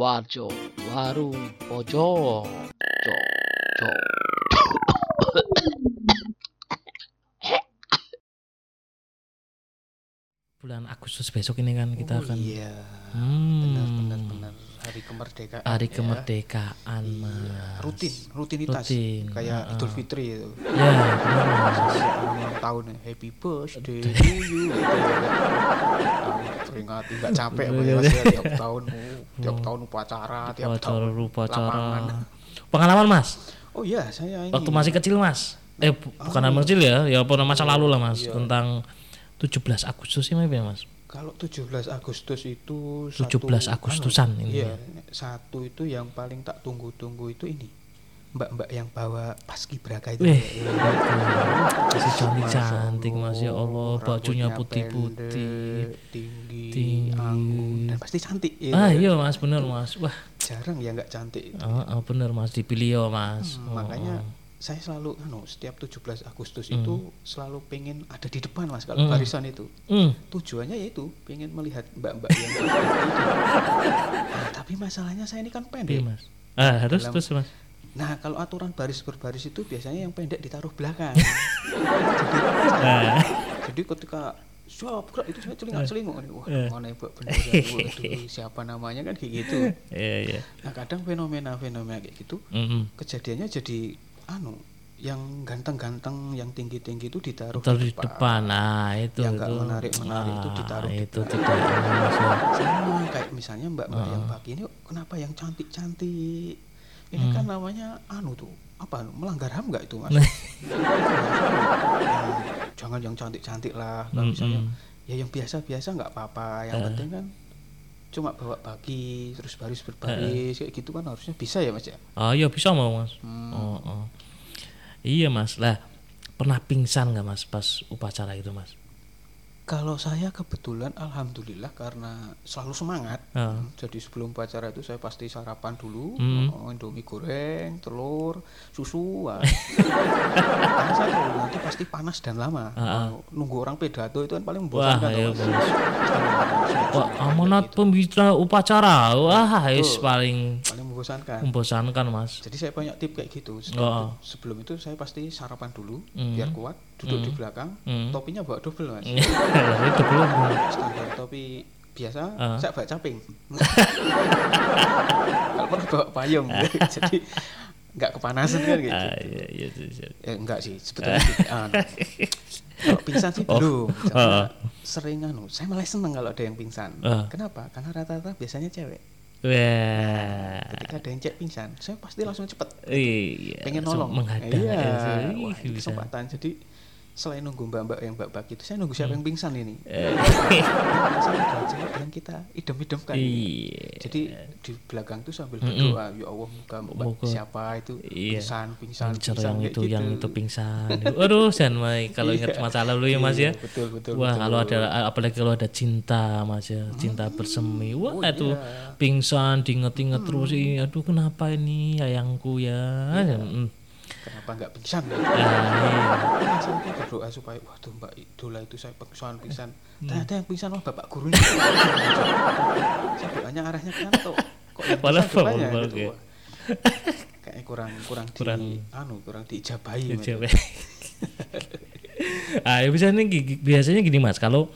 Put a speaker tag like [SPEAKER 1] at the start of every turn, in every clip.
[SPEAKER 1] Warjo, warung pojok. Cok, cok.
[SPEAKER 2] Bulan Agustus besok ini kan kita
[SPEAKER 3] Oh,
[SPEAKER 2] akan
[SPEAKER 3] iya.
[SPEAKER 2] Hmm.
[SPEAKER 3] Benar benar benar hari kemerdekaan.
[SPEAKER 2] hari
[SPEAKER 3] ya.
[SPEAKER 2] kemerdekaan
[SPEAKER 3] Iya,
[SPEAKER 2] mas.
[SPEAKER 3] rutin, rutinitas.
[SPEAKER 2] Rutin,
[SPEAKER 3] Kayak
[SPEAKER 2] heeh.
[SPEAKER 3] Idul Fitri itu.
[SPEAKER 2] Ya
[SPEAKER 3] ulang tahun ya, happy birthday to you ya. Peringati nggak capek Pak, ya, ya, tiap tahun oh, tiap tahun upacara tiap
[SPEAKER 2] Upacara
[SPEAKER 3] tahun
[SPEAKER 2] upacara.
[SPEAKER 3] lapangan.
[SPEAKER 2] Pengalaman mas.
[SPEAKER 3] oh iya saya ini
[SPEAKER 2] Waktu masih kecil mas. Eh bu- bukan anak kecil ya, ya pernah masa lalu lah mas.
[SPEAKER 3] Iya.
[SPEAKER 2] Tentang 17 Agustus apa ya mas?
[SPEAKER 3] Kalau 17 Agustus itu
[SPEAKER 2] 17
[SPEAKER 3] satu,
[SPEAKER 2] Agustusan
[SPEAKER 3] anu,
[SPEAKER 2] ini
[SPEAKER 3] iya satu itu yang paling tak tunggu-tunggu itu ini mbak-mbak yang bawa paskibraka itu
[SPEAKER 2] Wih,
[SPEAKER 3] Iya.
[SPEAKER 2] Masih cantik
[SPEAKER 3] Masya
[SPEAKER 2] cantik mas ya Allah, bajunya putih-putih.
[SPEAKER 3] tinggi,
[SPEAKER 2] Tinggi.
[SPEAKER 3] anggun dan pasti cantik ya.
[SPEAKER 2] Ah iya mas bener mas. Wah,
[SPEAKER 3] jarang ya nggak cantik itu.
[SPEAKER 2] ah, ah, bener mas dipilih ya mas.
[SPEAKER 3] Hmm,
[SPEAKER 2] Oh,
[SPEAKER 3] makanya
[SPEAKER 2] oh.
[SPEAKER 3] Saya selalu anu setiap 17 Agustus
[SPEAKER 2] Hmm.
[SPEAKER 3] itu selalu pengen ada di depan mas kalau
[SPEAKER 2] Hmm.
[SPEAKER 3] barisan itu
[SPEAKER 2] Hmm.
[SPEAKER 3] tujuannya yaitu pengen melihat mbak-mbak yang itu. Nah, tapi masalahnya saya ini kan
[SPEAKER 2] Iya
[SPEAKER 3] pendek
[SPEAKER 2] mas. Ah harus
[SPEAKER 3] Dalam-
[SPEAKER 2] terus mas.
[SPEAKER 3] nah kalau aturan baris berbaris itu biasanya yang pendek ditaruh belakang
[SPEAKER 2] Nah,
[SPEAKER 3] jadi ketika siap gerak itu saya celingak celinguk wah
[SPEAKER 2] Eh.
[SPEAKER 3] mana mbak bendera waduh siapa namanya kan kayak gitu
[SPEAKER 2] iya iya.
[SPEAKER 3] nah kadang fenomena-fenomena kayak gitu
[SPEAKER 2] Mm-mm.
[SPEAKER 3] kejadiannya jadi anu yang ganteng-ganteng yang tinggi-tinggi itu ditaruh
[SPEAKER 2] Taruh di depan. Nah itu
[SPEAKER 3] Yang nggak
[SPEAKER 2] itu.
[SPEAKER 3] menarik-menarik itu
[SPEAKER 2] Ah,
[SPEAKER 3] ditaruh di
[SPEAKER 2] itu tidak ini, mas ya.
[SPEAKER 3] sama kayak misalnya mbak-mbak yang
[SPEAKER 2] Ah.
[SPEAKER 3] pagi ini kenapa yang cantik-cantik ini
[SPEAKER 2] Hmm.
[SPEAKER 3] kan namanya anu tuh apa melanggar ham nggak itu mas
[SPEAKER 2] Nah.
[SPEAKER 3] Yang- jangan yang cantik-cantik lah kalau
[SPEAKER 2] Mm-mm.
[SPEAKER 3] misalnya ya yang biasa-biasa nggak apa-apa yang
[SPEAKER 2] Eh.
[SPEAKER 3] penting kan cuma bawa bagi terus baris berbaris kayak gitu kan harusnya bisa ya mas ya
[SPEAKER 2] Ah iya bisa mau mas.
[SPEAKER 3] Hmm.
[SPEAKER 2] Oh, oh. Iya mas lah pernah pingsan nggak mas pas upacara itu mas?
[SPEAKER 3] Kalau saya kebetulan alhamdulillah karena selalu semangat.
[SPEAKER 2] Ah.
[SPEAKER 3] Jadi sebelum upacara itu saya pasti sarapan dulu, oh, indomie goreng, telur, susu. Karena saya nanti pasti panas dan lama.
[SPEAKER 2] Ah,
[SPEAKER 3] Oh, Nunggu orang pidato itu kan paling membosankan.
[SPEAKER 2] iya Wah
[SPEAKER 3] gitu.
[SPEAKER 2] amanat pembicara upacara. Wah is paling
[SPEAKER 3] membosankan.
[SPEAKER 2] membosankan mas.
[SPEAKER 3] Jadi saya banyak tip kayak gitu.
[SPEAKER 2] Oh.
[SPEAKER 3] Sebelum, itu, sebelum itu saya pasti sarapan dulu
[SPEAKER 2] Hmm.
[SPEAKER 3] biar kuat, duduk di
[SPEAKER 2] Hmm.
[SPEAKER 3] belakang,
[SPEAKER 2] Hmm.
[SPEAKER 3] topinya bawa double mas.
[SPEAKER 2] itu belum.
[SPEAKER 3] standar topi biasa
[SPEAKER 2] Ah.
[SPEAKER 3] saya bawa caping kalau perlu bawa payung jadi nggak kepanasan kan gitu
[SPEAKER 2] Ah iya iya iya, iya.
[SPEAKER 3] eh, enggak sih sebetulnya ah, kalau pingsan sih
[SPEAKER 2] Oh.
[SPEAKER 3] belum
[SPEAKER 2] Ah.
[SPEAKER 3] karena sering anu saya malah seneng kalau ada yang pingsan
[SPEAKER 2] Ah.
[SPEAKER 3] kenapa karena rata-rata biasanya cewek
[SPEAKER 2] Wah.
[SPEAKER 3] ketika ada yang cek pingsan saya pasti langsung cepet
[SPEAKER 2] Iya.
[SPEAKER 3] pengen nolong
[SPEAKER 2] Menghadang.
[SPEAKER 3] iya wah, kesempatan jadi selain nunggu mbak-mbak yang mbak-mbak itu saya nunggu siapa yang pingsan ini
[SPEAKER 2] Hmm. Eh,
[SPEAKER 3] cewek yang kita idam-idamkan
[SPEAKER 2] Iya.
[SPEAKER 3] Jadi di belakang tuh sambil berdoa, ya Allah moga mbak siapa itu
[SPEAKER 2] Iya.
[SPEAKER 3] pingsan, pingsan,
[SPEAKER 2] Pingsan
[SPEAKER 3] pingsan
[SPEAKER 2] yang itu yang
[SPEAKER 3] gitu.
[SPEAKER 2] itu pingsan. Waduh, San Mai kalau ingat
[SPEAKER 3] Iya.
[SPEAKER 2] masa lalu ya Mas ya.
[SPEAKER 3] Iya, betul, betul,
[SPEAKER 2] Wah,
[SPEAKER 3] betul.
[SPEAKER 2] kalau ada apalagi kalau ada cinta Mas ya, cinta bersemi. Wah,
[SPEAKER 3] Oh,
[SPEAKER 2] itu
[SPEAKER 3] iya.
[SPEAKER 2] pingsan diinget-inget terus ini. Aduh, kenapa ini ayangku ya? Hmm.
[SPEAKER 3] Kenapa nggak pingsan?
[SPEAKER 2] Ah, iya.
[SPEAKER 3] Nah, saya tuh berdoa supaya waduh mbak idola itu saya pingsan, pingsan.
[SPEAKER 2] Hmm.
[SPEAKER 3] Ternyata yang pingsan wah bapak gurunya. saya doanya arahnya ke tuh. Kok yang pingsan doanya
[SPEAKER 2] bapak
[SPEAKER 3] gitu.
[SPEAKER 2] ya.
[SPEAKER 3] Kayaknya kurang kurang,
[SPEAKER 2] Kurang.
[SPEAKER 3] di anu kurang diijabahi.
[SPEAKER 2] Ya, cewek. ah, ya biasanya gi- biasanya gini Mas, kalau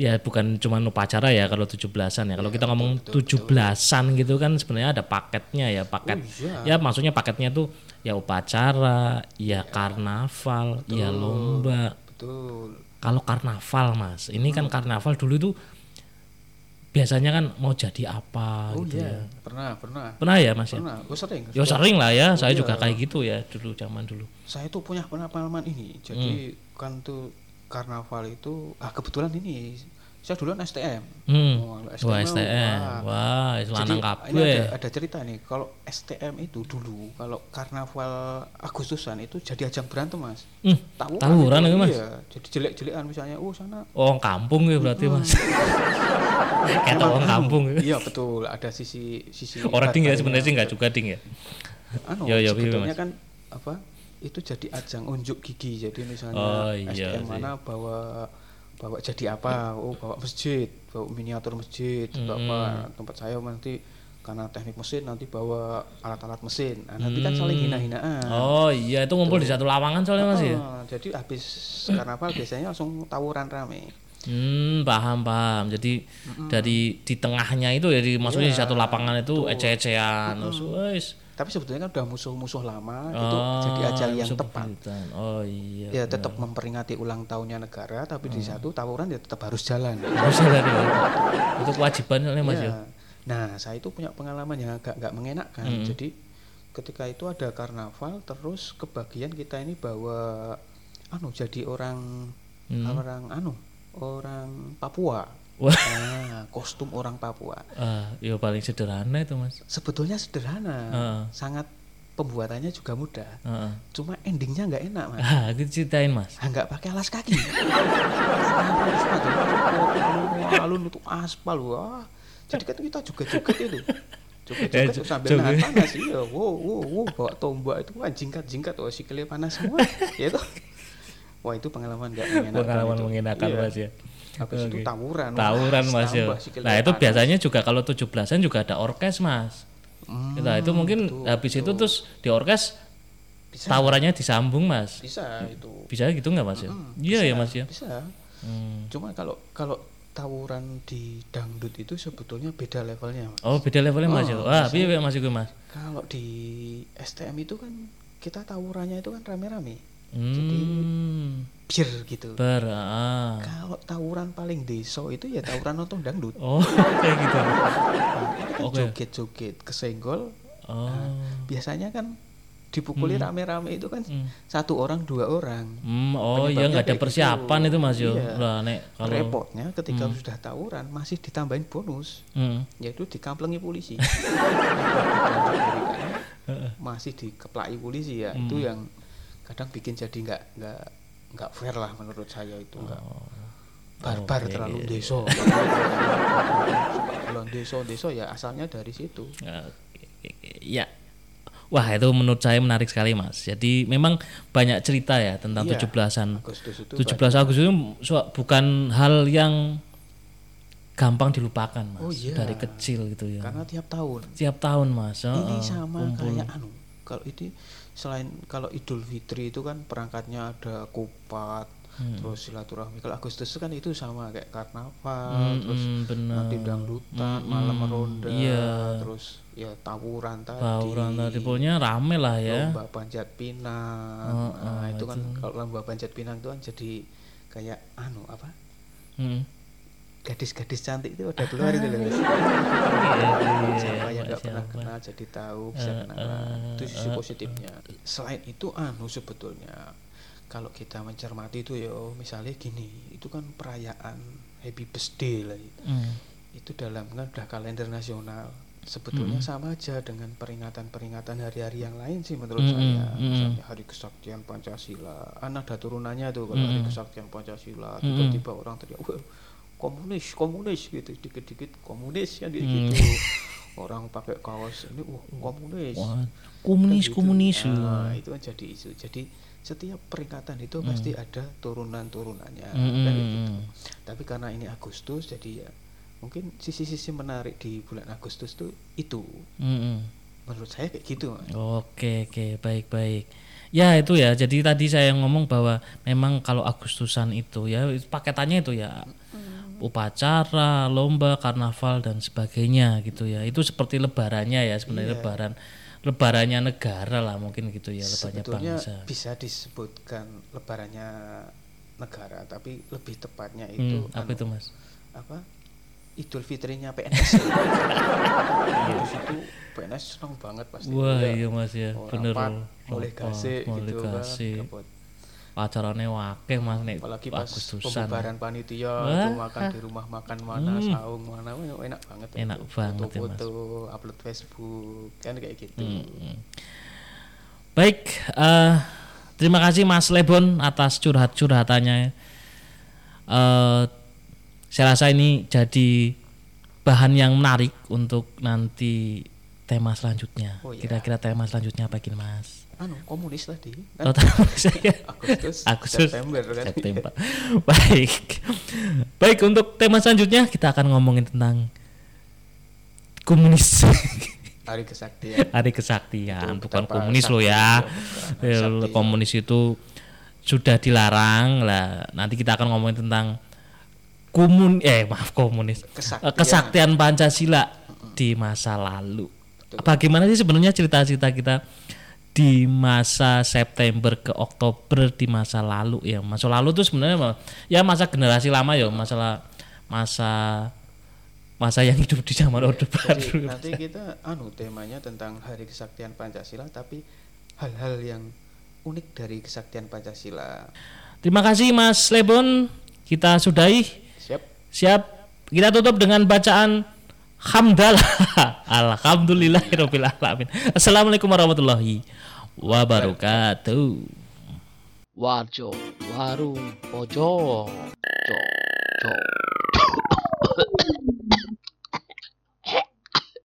[SPEAKER 2] ya bukan cuma upacara ya kalau 17-an ya. Kalau
[SPEAKER 3] Ya,
[SPEAKER 2] kita ngomong
[SPEAKER 3] betul, betul,
[SPEAKER 2] 17-an gitu kan sebenarnya ada paketnya ya, paket.
[SPEAKER 3] Oh, iya.
[SPEAKER 2] Ya maksudnya paketnya tuh ya upacara, ya karnaval, ya lomba.
[SPEAKER 3] Betul.
[SPEAKER 2] Kalau karnaval Mas, ini kan karnaval dulu itu biasanya kan mau jadi apa
[SPEAKER 3] Oh
[SPEAKER 2] gitu
[SPEAKER 3] iya,
[SPEAKER 2] ya.
[SPEAKER 3] pernah, pernah.
[SPEAKER 2] Pernah ya Mas ya?
[SPEAKER 3] Pernah. Oh sering.
[SPEAKER 2] Ya sering lah ya, saya
[SPEAKER 3] iya.
[SPEAKER 2] juga kayak gitu ya dulu zaman dulu.
[SPEAKER 3] saya tuh punya pengalaman ini jadi
[SPEAKER 2] Hmm.
[SPEAKER 3] kan tuh karnaval itu ah kebetulan ini saya duluan STM
[SPEAKER 2] Hmm.
[SPEAKER 3] Oh, kalau
[SPEAKER 2] Wah,
[SPEAKER 3] STM,
[SPEAKER 2] STM.
[SPEAKER 3] wah.
[SPEAKER 2] Wah, lanang
[SPEAKER 3] ini
[SPEAKER 2] kabeh.
[SPEAKER 3] ada, ada cerita nih kalau STM itu dulu kalau karnaval Agustusan itu jadi ajang berantem mas
[SPEAKER 2] Hmm,
[SPEAKER 3] tawuran,
[SPEAKER 2] tawuran itu, Mas?
[SPEAKER 3] iya jadi jelek-jelekan misalnya oh sana
[SPEAKER 2] Oh, kampung ya berarti, Mas. Kayak
[SPEAKER 3] Emang
[SPEAKER 2] orang kampung. ya.
[SPEAKER 3] iya betul ada sisi sisi
[SPEAKER 2] Orang ding ya sebenarnya sih enggak juga ding ya.
[SPEAKER 3] anu
[SPEAKER 2] Ya, ya,
[SPEAKER 3] sebetulnya
[SPEAKER 2] Mas.
[SPEAKER 3] kan apa itu jadi ajang unjuk gigi jadi misalnya
[SPEAKER 2] Oh, iya
[SPEAKER 3] STM
[SPEAKER 2] sih.
[SPEAKER 3] mana bawa bawa jadi apa? Oh bawa masjid bawa miniatur masjid bawa apa? Tempat saya nanti karena teknik mesin nanti bawa alat-alat mesin. Nah, nanti kan saling hina-hinaan.
[SPEAKER 2] Oh iya itu ngumpul di satu lapangan soalnya mas ya.
[SPEAKER 3] Ah, jadi habis karnaval biasanya langsung tawuran rame.
[SPEAKER 2] Hmm paham paham. Jadi dari di tengahnya itu ya di maksudnya di
[SPEAKER 3] Iya,
[SPEAKER 2] satu lapangan itu ece-ecean. Terus wes.
[SPEAKER 3] Tapi sebetulnya kan udah musuh-musuh lama itu
[SPEAKER 2] Oh,
[SPEAKER 3] jadi ajang yang tepat.
[SPEAKER 2] Oh iya.
[SPEAKER 3] ya tetap memperingati ulang tahunnya negara tapi di satu tawuran ya tetap harus jalan
[SPEAKER 2] Harus ada nih. Itu kewajiban soalnya mas ya.
[SPEAKER 3] Ya. Nah, saya itu punya pengalaman yang agak nggak mengenakan. Jadi ketika itu ada karnaval, terus kebagian kita ini bawa anu jadi orang orang anu orang Papua.
[SPEAKER 2] Wah.
[SPEAKER 3] Nah, kostum orang Papua.
[SPEAKER 2] Ah, ya paling sederhana itu mas.
[SPEAKER 3] Sebetulnya sederhana,
[SPEAKER 2] Heeh.
[SPEAKER 3] sangat pembuatannya juga mudah.
[SPEAKER 2] Heeh.
[SPEAKER 3] Cuma endingnya nggak enak, mas.
[SPEAKER 2] Ah, itu ceritain mas.
[SPEAKER 3] Ah, nggak pakai alas kaki. Alun itu aspal wah. Jadi kan kita juga joget itu. Joget-joget
[SPEAKER 2] Ya,
[SPEAKER 3] sambil
[SPEAKER 2] joget.
[SPEAKER 3] nahan panas iya. Wow, wow, wow, bawa tombak itu wah jingkat-jingkat wah sikilnya panas semua. ya itu. Wah, itu pengalaman nggak mengenakan.
[SPEAKER 2] Pengalaman
[SPEAKER 3] itu.
[SPEAKER 2] mengenakan
[SPEAKER 3] Iya.
[SPEAKER 2] mas ya.
[SPEAKER 3] Habis itu
[SPEAKER 2] Oke.
[SPEAKER 3] tawuran.
[SPEAKER 2] Tawuran mas ya.
[SPEAKER 3] tambah sikilnya
[SPEAKER 2] Nah itu
[SPEAKER 3] panas.
[SPEAKER 2] biasanya juga kalau 17-an juga ada orkes mas.
[SPEAKER 3] Hmm,
[SPEAKER 2] Nah itu mungkin
[SPEAKER 3] betul,
[SPEAKER 2] habis itu
[SPEAKER 3] betul.
[SPEAKER 2] terus di orkes
[SPEAKER 3] bisa,
[SPEAKER 2] tawurannya disambung mas.
[SPEAKER 3] bisa itu.
[SPEAKER 2] Bisa gitu nggak mas ya?
[SPEAKER 3] Hmm,
[SPEAKER 2] Iya ya
[SPEAKER 3] bisa,
[SPEAKER 2] mas ya.
[SPEAKER 3] Bisa.
[SPEAKER 2] Hmm.
[SPEAKER 3] Cuma kalau kalau tawuran di dangdut itu sebetulnya beda levelnya. Mas.
[SPEAKER 2] Oh beda levelnya mas ya.
[SPEAKER 3] Oh,
[SPEAKER 2] Wah piye mas itu mas?
[SPEAKER 3] Kalau di STM itu kan kita tawurannya itu kan rame-rame,
[SPEAKER 2] Hmm.
[SPEAKER 3] bir gitu.
[SPEAKER 2] Ber. ah.
[SPEAKER 3] Kalau tawuran paling deso itu ya tawuran nonton dangdut.
[SPEAKER 2] Oh kayak gitu.
[SPEAKER 3] Nah, kan
[SPEAKER 2] Oke.
[SPEAKER 3] joget-joget kesenggol.
[SPEAKER 2] Oh.
[SPEAKER 3] Biasanya kan dipukuli rame-rame itu kan
[SPEAKER 2] Hmm.
[SPEAKER 3] satu orang dua orang.
[SPEAKER 2] Hmm, oh iya nggak ada
[SPEAKER 3] kayak
[SPEAKER 2] persiapan
[SPEAKER 3] gitu.
[SPEAKER 2] itu mas yo.
[SPEAKER 3] Iya.
[SPEAKER 2] Lah nek kalau
[SPEAKER 3] Repotnya ketika sudah tawuran masih ditambahin bonus
[SPEAKER 2] Hmm.
[SPEAKER 3] yaitu dikamplengi polisi. masih dikeplai polisi ya itu
[SPEAKER 2] Hmm.
[SPEAKER 3] yang kadang bikin jadi nggak nggak nggak fair lah menurut saya itu nggak barbar
[SPEAKER 2] Oke.
[SPEAKER 3] terlalu deso kalau deso deso ya asalnya dari situ
[SPEAKER 2] Ya. Wah, itu menurut saya menarik sekali, Mas. Jadi memang banyak cerita ya tentang
[SPEAKER 3] Iya,
[SPEAKER 2] 17-an.
[SPEAKER 3] Agustus itu
[SPEAKER 2] 17 Agustus itu bukan hal yang gampang dilupakan, Mas.
[SPEAKER 3] Oh, iya.
[SPEAKER 2] Dari kecil gitu ya.
[SPEAKER 3] karena tiap tahun
[SPEAKER 2] Tiap tahun, Mas.
[SPEAKER 3] ini sama
[SPEAKER 2] kumpul.
[SPEAKER 3] kayak anu kalau itu selain kalau Idul Fitri itu kan perangkatnya ada kupat
[SPEAKER 2] Hmm.
[SPEAKER 3] terus silaturahmi kalau Agustus kan itu sama kayak karnaval
[SPEAKER 2] Hmm,
[SPEAKER 3] terus
[SPEAKER 2] hmm, benar.
[SPEAKER 3] nanti dangdutan
[SPEAKER 2] Hmm,
[SPEAKER 3] malam
[SPEAKER 2] hmm,
[SPEAKER 3] ronda
[SPEAKER 2] iya.
[SPEAKER 3] terus ya tawuran tadi
[SPEAKER 2] Tawuran tadi pokoknya rame lah ya.
[SPEAKER 3] lomba panjat pinang
[SPEAKER 2] Oh,
[SPEAKER 3] nah
[SPEAKER 2] oh,
[SPEAKER 3] itu kan kalau lomba panjat pinang itu kan jadi kayak anu apa
[SPEAKER 2] Hmm.
[SPEAKER 3] Gadis-gadis cantik itu udah keluar itu loh.
[SPEAKER 2] Iya,
[SPEAKER 3] siapa yang nggak pernah kenal jadi tahu bisa
[SPEAKER 2] Eh,
[SPEAKER 3] kenalan.
[SPEAKER 2] eh,
[SPEAKER 3] itu sisi positifnya. Selain itu anu sebetulnya kalau kita mencermati itu ya misalnya gini itu kan perayaan happy birthday lah itu,
[SPEAKER 2] Hmm.
[SPEAKER 3] itu dalam kan udah kalender nasional. Sebetulnya
[SPEAKER 2] Hmm.
[SPEAKER 3] sama aja dengan peringatan-peringatan hari-hari yang lain sih menurut
[SPEAKER 2] Mm-mm,
[SPEAKER 3] saya.
[SPEAKER 2] mm-mm.
[SPEAKER 3] misalnya hari kesaktian Pancasila. Kan ada turunannya tuh kalau hari
[SPEAKER 2] Mm-mm.
[SPEAKER 3] kesaktian Pancasila tiba-tiba orang teriak wah komunis komunis gitu dikit-dikit komunis ya
[SPEAKER 2] Mm.
[SPEAKER 3] gitu orang pakai kaos ini wah komunis
[SPEAKER 2] Wah, komunis
[SPEAKER 3] Kan gitu.
[SPEAKER 2] komunis.
[SPEAKER 3] Nah, itu kan jadi isu jadi setiap peringatan itu pasti ada turunan-turunannya
[SPEAKER 2] Mm-mm.
[SPEAKER 3] kan gitu. tapi karena ini Agustus jadi ya mungkin sisi-sisi menarik di bulan Agustus tuh itu
[SPEAKER 2] Mm-mm.
[SPEAKER 3] menurut saya kayak gitu.
[SPEAKER 2] Oke oke baik baik. Ya itu ya. Jadi tadi saya ngomong bahwa memang kalau Agustusan itu ya paketannya itu ya upacara, lomba, karnaval dan sebagainya gitu ya. Itu seperti lebarannya ya sebenarnya
[SPEAKER 3] Iya.
[SPEAKER 2] lebaran lebarannya negara lah mungkin gitu ya lebarannya
[SPEAKER 3] sebetulnya
[SPEAKER 2] bangsa.
[SPEAKER 3] bisa disebutkan lebarannya negara tapi lebih tepatnya itu
[SPEAKER 2] Hmm, apa
[SPEAKER 3] anu,
[SPEAKER 2] itu mas?
[SPEAKER 3] apa Idul Fitrinya PNS di situ PNS senang banget pasti
[SPEAKER 2] Wah
[SPEAKER 3] Ya,
[SPEAKER 2] iya mas ya bener.
[SPEAKER 3] rapat, mulai
[SPEAKER 2] mulai
[SPEAKER 3] gitu kan dapat
[SPEAKER 2] Acaranya wakeh mas nek
[SPEAKER 3] apalagi pas
[SPEAKER 2] Agustusan.
[SPEAKER 3] pembubaran panitia itu makan di rumah makan mana saung mana enak banget
[SPEAKER 2] Enak
[SPEAKER 3] itu.
[SPEAKER 2] banget ya, Mas.
[SPEAKER 3] foto-foto upload Facebook kan kayak gitu
[SPEAKER 2] Hmm. Baik, eh, terima kasih Mas Lebon atas curhat-curhatannya. Eh, saya rasa ini jadi bahan yang menarik untuk nanti tema selanjutnya.
[SPEAKER 3] Oh, iya.
[SPEAKER 2] Kira-kira tema selanjutnya apa gini Mas?
[SPEAKER 3] Anu komunis tadi
[SPEAKER 2] Oh,
[SPEAKER 3] kan
[SPEAKER 2] tahu saya.
[SPEAKER 3] Agustus,
[SPEAKER 2] Agustus,
[SPEAKER 3] September kan
[SPEAKER 2] September. Baik. Baik, untuk tema selanjutnya kita akan ngomongin tentang komunis.
[SPEAKER 3] hari kesaktian
[SPEAKER 2] Hari kesaktian,
[SPEAKER 3] Itu
[SPEAKER 2] bukan komunis lo ya.
[SPEAKER 3] ya, Sakti.
[SPEAKER 2] Komunis itu sudah dilarang lah. Nanti kita akan ngomongin tentang komun eh maaf komunis.
[SPEAKER 3] Kesaktian.
[SPEAKER 2] Eh, Kesaktian Pancasila di masa lalu. Bagaimana sih sebenarnya cerita-cerita kita di masa September ke Oktober di masa lalu ya. Masa lalu itu sebenarnya ya masa generasi lama ya, masalah masa masa yang hidup di zaman Orde Baru.
[SPEAKER 3] nanti kita anu temanya tentang Hari Kesaktian Pancasila tapi hal-hal yang unik dari kesaktian Pancasila.
[SPEAKER 2] Terima kasih Mas Lebon. Kita sudahi.
[SPEAKER 3] Siap?
[SPEAKER 2] Siap. Kita tutup dengan bacaan hamdalah. Alamin. Assalamualaikum warahmatullahi wabarakatuh.
[SPEAKER 1] Warjo, warung, pojok.